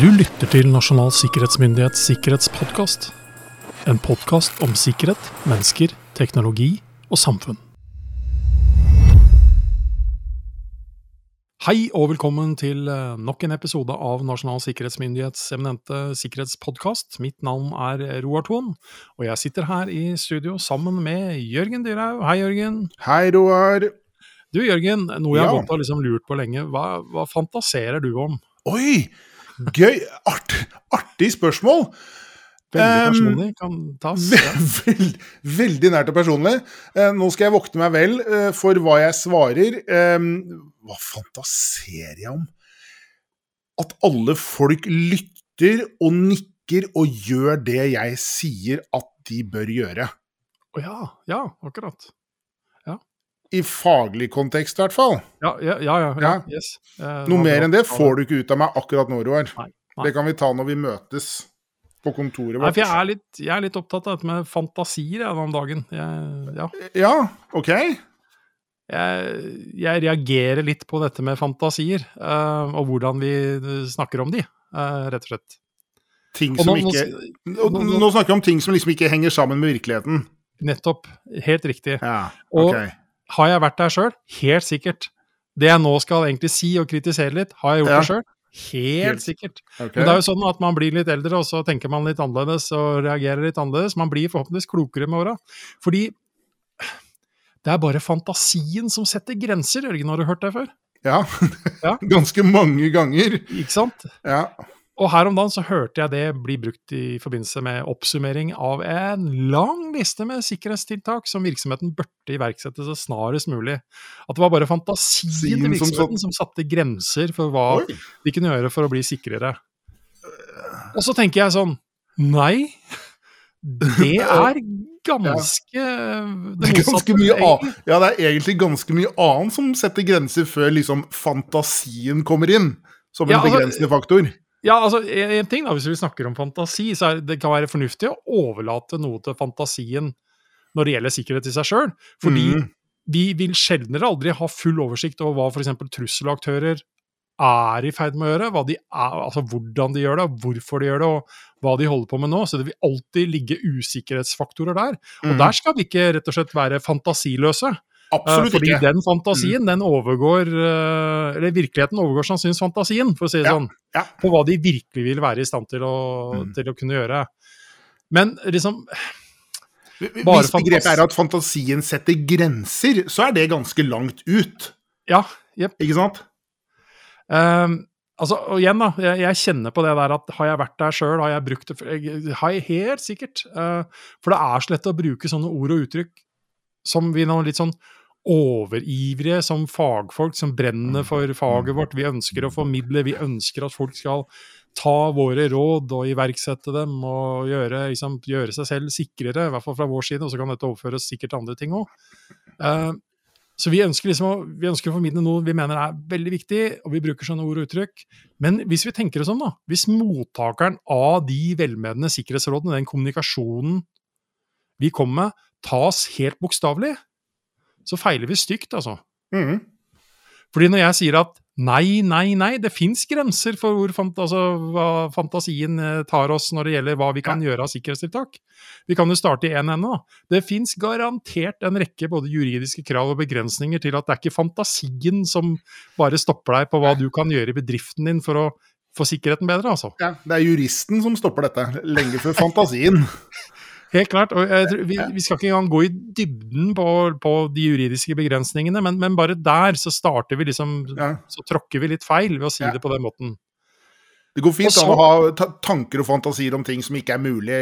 Du lytter til Nasjonal sikkerhetsmyndighets sikkerhetspodkast. En podkast om sikkerhet, mennesker, teknologi og samfunn. Hei og velkommen til eh, nok en episode av Nasjonal sikkerhetsmyndighets eminente sikkerhetspodkast. Mitt navn er Roar Thon, og jeg sitter her i studio sammen med Jørgen Dyrhaug. Hei, Jørgen. Hei, Roar. Du, Jørgen, noe jeg har gått og liksom lurt på lenge. Hva, hva fantaserer du om? Oi! Gøy! Art, artig spørsmål. Veldig personlig, kan tas. Ja. veld, veldig nært og personlig. Eh, nå skal jeg vokte meg vel eh, for hva jeg svarer. Hva fantaserer jeg om? At alle folk lytter og nikker og gjør det jeg sier at de bør gjøre. Å ja, ja, akkurat. I faglig kontekst, i hvert fall. Ja, ja, ja. ja, ja. Yes. Eh, Noe mer enn det får du ikke ut av meg akkurat nå, Roar. Det kan vi ta når vi møtes på kontoret vårt. Nei, for jeg er, litt, jeg er litt opptatt av dette med fantasier jeg, om dagen. Jeg, ja, Ja, OK. jeg, jeg reagerer litt på dette med fantasier, uh, og hvordan vi snakker om de, uh, rett og slett. Ting Og som nå, ikke nå, nå, nå- snakker vi om ting som liksom ikke henger sammen med virkeligheten. Nettopp. Helt riktig. Ja, Og- ok. Har jeg vært der sjøl? Helt sikkert. Det jeg nå skal egentlig si og kritisere litt, har jeg gjort Ja. det sjøl? Helt Helt- sikkert. Okay. Men det er jo sånn at man blir litt eldre, og så tenker man litt annerledes og reagerer litt annerledes. Man blir forhåpentligvis klokere med åra. Fordi det er bare fantasien som setter grenser, Jørgen. Har du hørt det før? Ja. Ja. Ganske mange ganger. Ikke sant? Ja. Og her om dagen så hørte jeg det bli brukt i forbindelse med oppsummering av en lang liste med sikkerhetstiltak som virksomheten burde iverksette så snarest mulig. At det var bare fantasien til virksomheten som satte grenser for hva Oi. de kunne gjøre for å bli sikrere. Og så tenker jeg sånn Nei, det er ganske det Ganske mye annet. Ja, det er egentlig ganske mye annet som setter grenser før liksom fantasien kommer inn. Som en Ja, altså- begrensende faktor. Ja, altså, en ting da, Hvis vi snakker om fantasi, så er det kan være fornuftig å overlate noe til fantasien når det gjelder sikkerhet i seg sjøl. Fordi Mm. vi vil sjeldnere aldri ha full oversikt over hva f.eks. trusselaktører er i ferd med å gjøre, hva de er, altså hvordan de gjør det, hvorfor de gjør det, og hva de holder på med nå. Så det vil alltid ligge usikkerhetsfaktorer der. Og Mm. der skal vi ikke rett og slett være fantasiløse. Eh, Absolutt Fordi ikke. den fantasien, den overgår eh, Eller virkeligheten overgår sannsynligvis fantasien, for å si det Ja, sånn. ja. På hva de virkelig vil være i stand til å, Mm. til å kunne gjøre. Men liksom Hvis begrepet er at fantasien setter grenser, så er det ganske langt ut. Ja, yep. Ikke sant? Um, altså, og igjen, da. Jeg, jeg kjenner på det der at har jeg vært der sjøl, har jeg brukt det? Jeg- Har jeg helt sikkert. Uh, for det er så lett å bruke sånne ord og uttrykk som vi nå litt sånn overivrige som fagfolk som brenner for faget vårt. Vi ønsker å formidle, vi ønsker at folk skal ta våre råd og iverksette dem og gjøre, liksom, gjøre seg selv sikrere, i hvert fall fra vår side, og så kan dette overføres sikkert til andre ting òg. Så vi ønsker, liksom å, vi ønsker å formidle noe vi mener er veldig viktig, og vi bruker sånne ord og uttrykk. Men hvis vi tenker oss om, da. Hvis mottakeren av de velmenende sikkerhetsrådene, den kommunikasjonen vi kommer med, tas helt bokstavelig, så feiler vi stygt, altså. Mm. Fordi når jeg sier at nei, nei, nei, det fins grenser for hvor fant altså, hva fantasien eh, tar oss når det gjelder hva vi kan gjøre av sikkerhetstiltak. Vi kan jo starte i én ende. da. Det fins garantert en rekke både juridiske krav og begrensninger til at det er ikke fantasien som bare stopper deg på hva du kan gjøre i bedriften din for å få sikkerheten bedre, altså. Ja, det er juristen som stopper dette, lenge før fantasien. Helt klart. og jeg tror, vi, vi skal ikke engang gå i dybden på, på de juridiske begrensningene, men, men bare der så starter vi liksom Ja. Så tråkker vi litt feil ved å si Ja. det på den måten. Det går fint an å ha tanker og fantasier om ting som ikke er mulig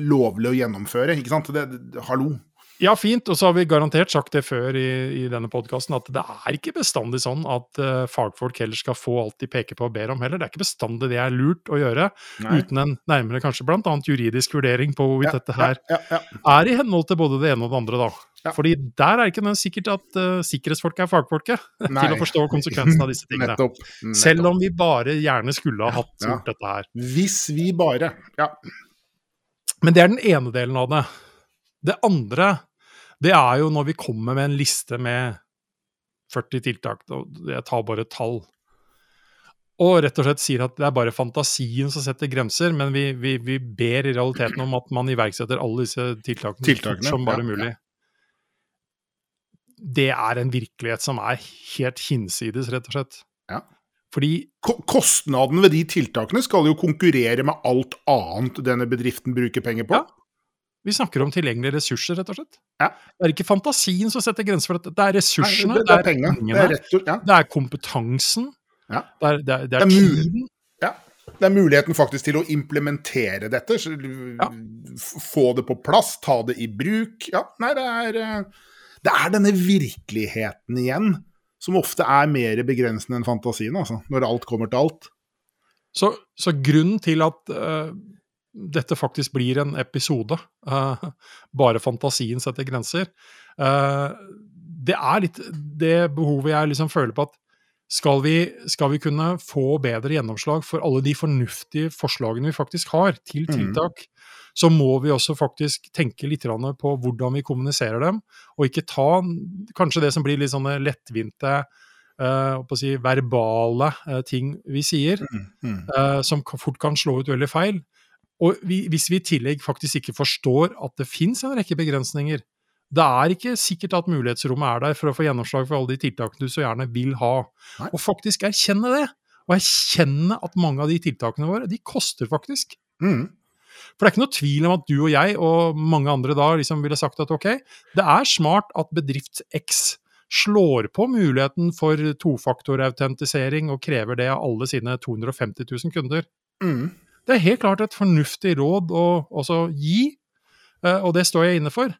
lovlig å gjennomføre. ikke sant? Det, det, hallo. Ja, fint. Og så har vi garantert sagt det før i, i denne podkasten, at det er ikke bestandig sånn at uh, fagfolk heller skal få alt de peker på og ber om heller. Det er ikke bestandig det er lurt å gjøre, Nei. uten en nærmere kanskje bl.a. juridisk vurdering på hvorvidt Ja, dette her ja, ja, er i henhold til både det ene og det andre, da. Ja. Fordi der er ikke noe sikkert at uh, sikkerhetsfolk er fagfolket Nei. til å forstå konsekvensen av disse tingene. Nettopp. nettopp. Selv om vi bare gjerne skulle ha hatt gjort dette her. Hvis vi bare Ja. Men det er den ene delen av det. Det andre, det er jo når vi kommer med en liste med 40 tiltak, og jeg tar bare tall. og rett og slett sier at det er bare fantasien som setter grenser, men vi, vi, vi ber i realiteten om at man iverksetter alle disse tiltakene, Tiltakene, som bare ja, mulig. Det er en virkelighet som er helt hinsides, rett og slett. Ja. Fordi Ko- Kostnaden ved de tiltakene skal jo konkurrere med alt annet denne bedriften bruker penger på. Ja. Vi snakker om tilgjengelige ressurser, rett og slett. Ja. Det er ikke fantasien som setter grenser for dette, det er Nei, ressursene, det, det er pengene, Det er, rett og, ja. det er kompetansen, Ja. det er, det er, det Det er tiden. Ja. Det er muligheten faktisk til å implementere dette. Få det på plass, ta det i bruk. Ja, nei, det er eh, Det er denne virkeligheten igjen som ofte er mer begrensende enn fantasien, altså. Når alt kommer til alt. Så, så grunnen til at eh, dette faktisk blir en episode, Uh, bare fantasien setter grenser, Uh, det er litt det behovet jeg liksom føler på at skal vi, skal vi kunne få bedre gjennomslag for alle de fornuftige forslagene vi faktisk har til tiltak, tiltak, så må vi også faktisk tenke litt på hvordan vi kommuniserer dem, og ikke ta kanskje det som blir litt sånne lettvinte jeg si, verbale uh, ting vi sier, Mm, mm. Uh, som fort kan slå ut veldig feil. Og vi, hvis vi i tillegg faktisk ikke forstår at det fins en rekke begrensninger Det er ikke sikkert at mulighetsrommet er der for å få gjennomslag for alle de tiltakene du så gjerne vil ha. Nei. Og faktisk erkjenne det. Og erkjenne at mange av de tiltakene våre, de koster faktisk. Mm. For det er ikke noe tvil om at du og jeg og mange andre da liksom ville sagt at ok, det er smart at bedrift X slår på muligheten for tofaktorautentisering og krever det av alle sine 250 000 kunder. Mm. Det er helt klart et fornuftig råd å også gi, eh, og det står jeg inne for.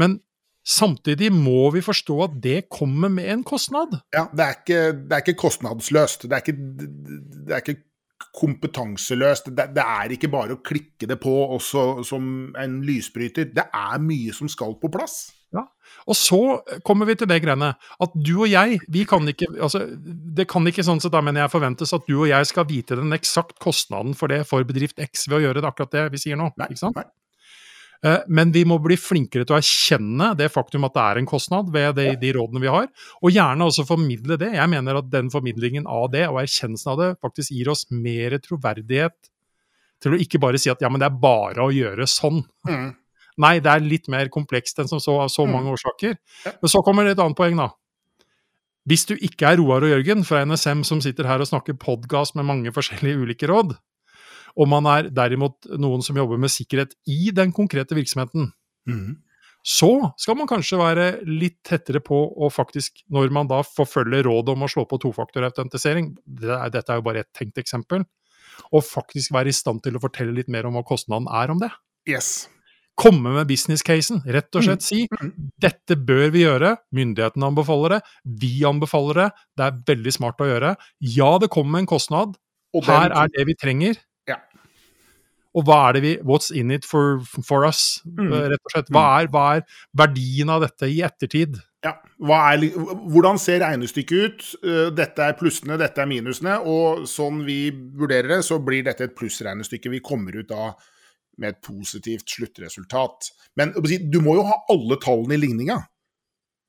Men samtidig må vi forstå at det kommer med en kostnad. Ja, det er, ikke, det er ikke kostnadsløst. Det er ikke, det er ikke kompetanseløst. Det, det er ikke bare å klikke det på også som en lysbryter. Det er mye som skal på plass. Og så kommer vi til det greiene at du og jeg, vi kan ikke altså, Det kan ikke sånn sett da, men jeg forventes at du og jeg skal vite den eksakt kostnaden for det for bedrift X ved å gjøre det akkurat det vi sier nå. Nei, ikke sant? nei. Eh, Men vi må bli flinkere til å erkjenne det faktum at det er en kostnad ved de, de rådene vi har, og gjerne også formidle det. Jeg mener at den formidlingen av det, og erkjennelsen av det, faktisk gir oss mer troverdighet til å ikke bare si at ja, men det er bare å gjøre sånn. Mm. Nei, det er litt mer komplekst enn som så av så Mm. mange årsaker. Men så kommer det et annet poeng, da. Hvis du ikke er Roar og Jørgen fra NSM som sitter her og snakker podkast med mange forskjellige ulike råd, og man er derimot noen som jobber med sikkerhet i den konkrete virksomheten, Mm. så skal man kanskje være litt tettere på å faktisk, når man da forfølger rådet om å slå på tofaktorautentisering, det er- dette er jo bare et tenkt eksempel, og faktisk være i stand til å fortelle litt mer om hva kostnaden er om det Yes. Komme med business-casen. Rett og slett si Mm. dette bør vi gjøre, myndighetene anbefaler det, vi anbefaler det, det er veldig smart å gjøre. Ja, det kommer med en kostnad, her er det vi trenger. Ja. Og hva er det vi What's in it for, for us? Mm. eh, Rett og slett. Hva er, hva er verdien av dette i ettertid? Ja. Er, hvordan ser regnestykket ut? Eh, Dette er plussene, dette er minusene. Og sånn vi vurderer det, så blir dette et plussregnestykke. Vi kommer ut da med et positivt sluttresultat. Men du må jo ha alle tallene i ligninga.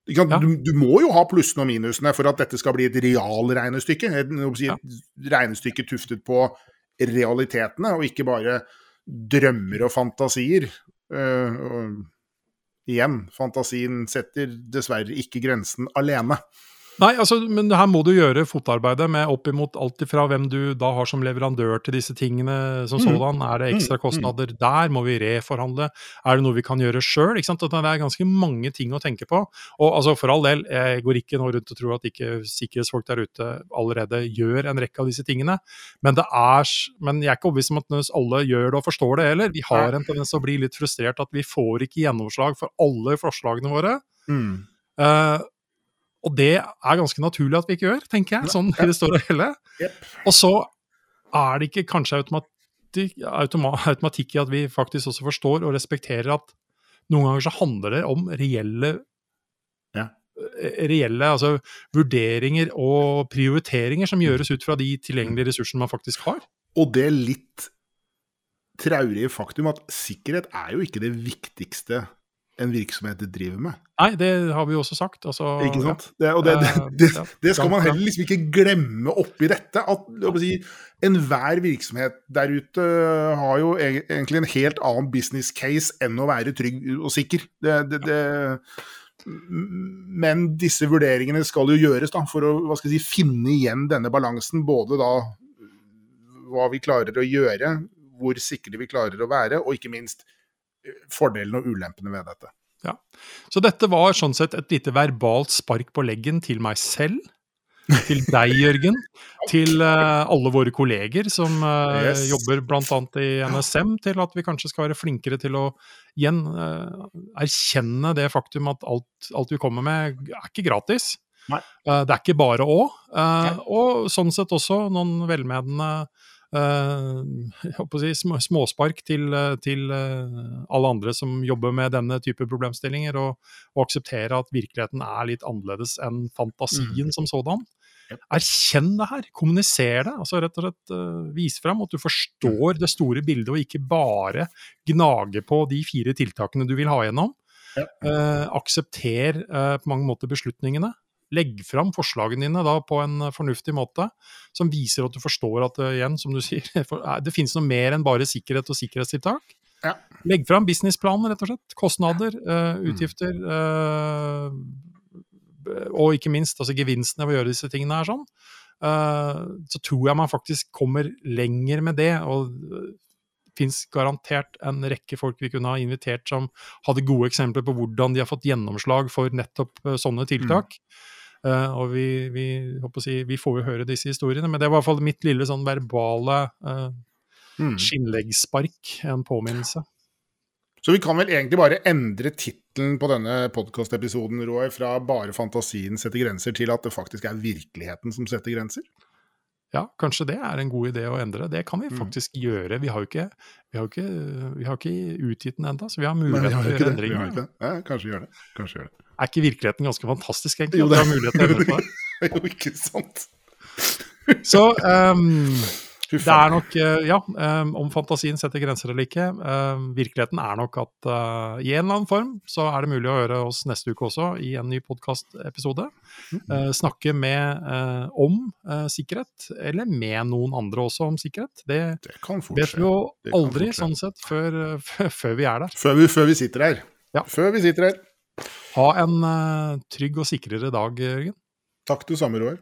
Du. Ja. Du, må jo ha plussene og minusene for at dette skal bli et realregnestykke. Et, et regnestykke tuftet på realitetene, og ikke bare drømmer og fantasier. Uh, og igjen, fantasien setter dessverre ikke grensen alene. Nei, altså, men her må du gjøre fotarbeidet med opp imot alt ifra hvem du da har som leverandør til disse tingene som Mm. sådan. Er det ekstra Mm, mm. kostnader der? Må vi reforhandle? Er det noe vi kan gjøre sjøl? Det er ganske mange ting å tenke på. Og altså, for all del, jeg går ikke nå rundt og tror at ikke sikkerhetsfolk der ute allerede gjør en rekke av disse tingene. Men, det er, men jeg er ikke overbevist om at alle gjør det og forstår det heller. Vi har en tendens til å bli litt frustrert at vi får ikke gjennomslag for alle forslagene våre. Mm. Eh, og det er ganske naturlig at vi ikke gjør, tenker jeg, sånn i det store og hele. Og så er det ikke kanskje automatikk, automatikk i at vi faktisk også forstår og respekterer at noen ganger så handler det om reelle eh, reelle altså vurderinger og prioriteringer som gjøres ut fra de tilgjengelige ressursene man faktisk har. Og det litt traurige faktum at sikkerhet er jo ikke det viktigste en virksomhet driver med. Nei, det har vi jo også sagt. Altså, Ikke sant? Det, og det, det, Eh, det, det skal man heller liksom ikke glemme oppi dette. At si, enhver virksomhet der ute har jo egentlig en helt annen business case enn å være trygg og sikker. Det, det, det, men disse vurderingene skal jo gjøres da, for å si, finne igjen denne balansen. Både da hva vi klarer å gjøre, hvor sikre vi klarer å være, og ikke minst fordelene og ulempene ved dette. Ja. Så dette var sånn sett et lite verbalt spark på leggen til meg selv. Til deg, Jørgen. Til uh, alle våre kolleger som uh, Yes. jobber bl.a. i NSM, til at vi kanskje skal være flinkere til å igjen uh, erkjenne det faktum at alt, alt vi kommer med, er ikke gratis. Eh, det er ikke bare å. og sånn sett også noen velmenende eh, si, småspark til, eh, til eh, alle andre som jobber med denne type problemstillinger, og, og akseptere at virkeligheten er litt annerledes enn fantasien som sådan. Erkjenn det her, kommuniser det. altså Rett og slett uh, Vis fram at du forstår det store bildet, og ikke bare gnage på de fire tiltakene du vil ha gjennom. Ja. Uh, aksepter uh, på mange måter beslutningene. Legg fram forslagene dine da på en eh, fornuftig måte, som viser at du forstår at eh, igjen, som du sier, eh, det finnes noe mer enn bare sikkerhet og sikkerhetstiltak. Ja. Legg fram businessplanen, rett og slett. Kostnader, Mm. utgifter. Uh, og ikke minst altså gevinstene ved å gjøre disse tingene her sånn. Uh, så tror jeg man faktisk kommer lenger med det. og fins garantert en rekke folk vi kunne ha invitert som hadde gode eksempler på hvordan de har fått gjennomslag for nettopp sånne tiltak. Eh, og vi, vi, si, vi får jo høre disse historiene, men det var i hvert fall mitt lille sånn verbale uh, Mm. skinnleggspark, en påminnelse. Så vi kan vel egentlig bare endre tittelen på denne podkastepisoden, Roy, fra 'Bare fantasien setter grenser' til at det faktisk er virkeligheten som setter grenser? Ja, kanskje det er en god idé å endre. Det kan vi Mm. faktisk gjøre. Vi har jo ikke, vi har ikke, vi har ikke utgitt den ennå, så vi har mulighet til å gjøre endringer. det. Ja, kanskje gjør det. Kanskje gjør det. Er ikke virkeligheten ganske fantastisk, egentlig? Jo, det- har mulighet til å endre på det? Jo, ikke sant? Så ehm, Fy det er nok, eh, ja, ehm, om fantasien setter grenser eller ikke. ehm, virkeligheten er nok at eh, i en eller annen form så er det mulig å høre oss neste uke også i en ny podkastepisode. Mhm. snakke med eh, om eh, sikkerhet, eller med noen andre også om sikkerhet. Det Det kan fort vet vi jo aldri sånn sett før, før, vi er der. Før vi, før vi sitter her. Ja. Før vi sitter her. Ha en eh, trygg og sikrere dag, Jørgen. Takk du samme, Roar.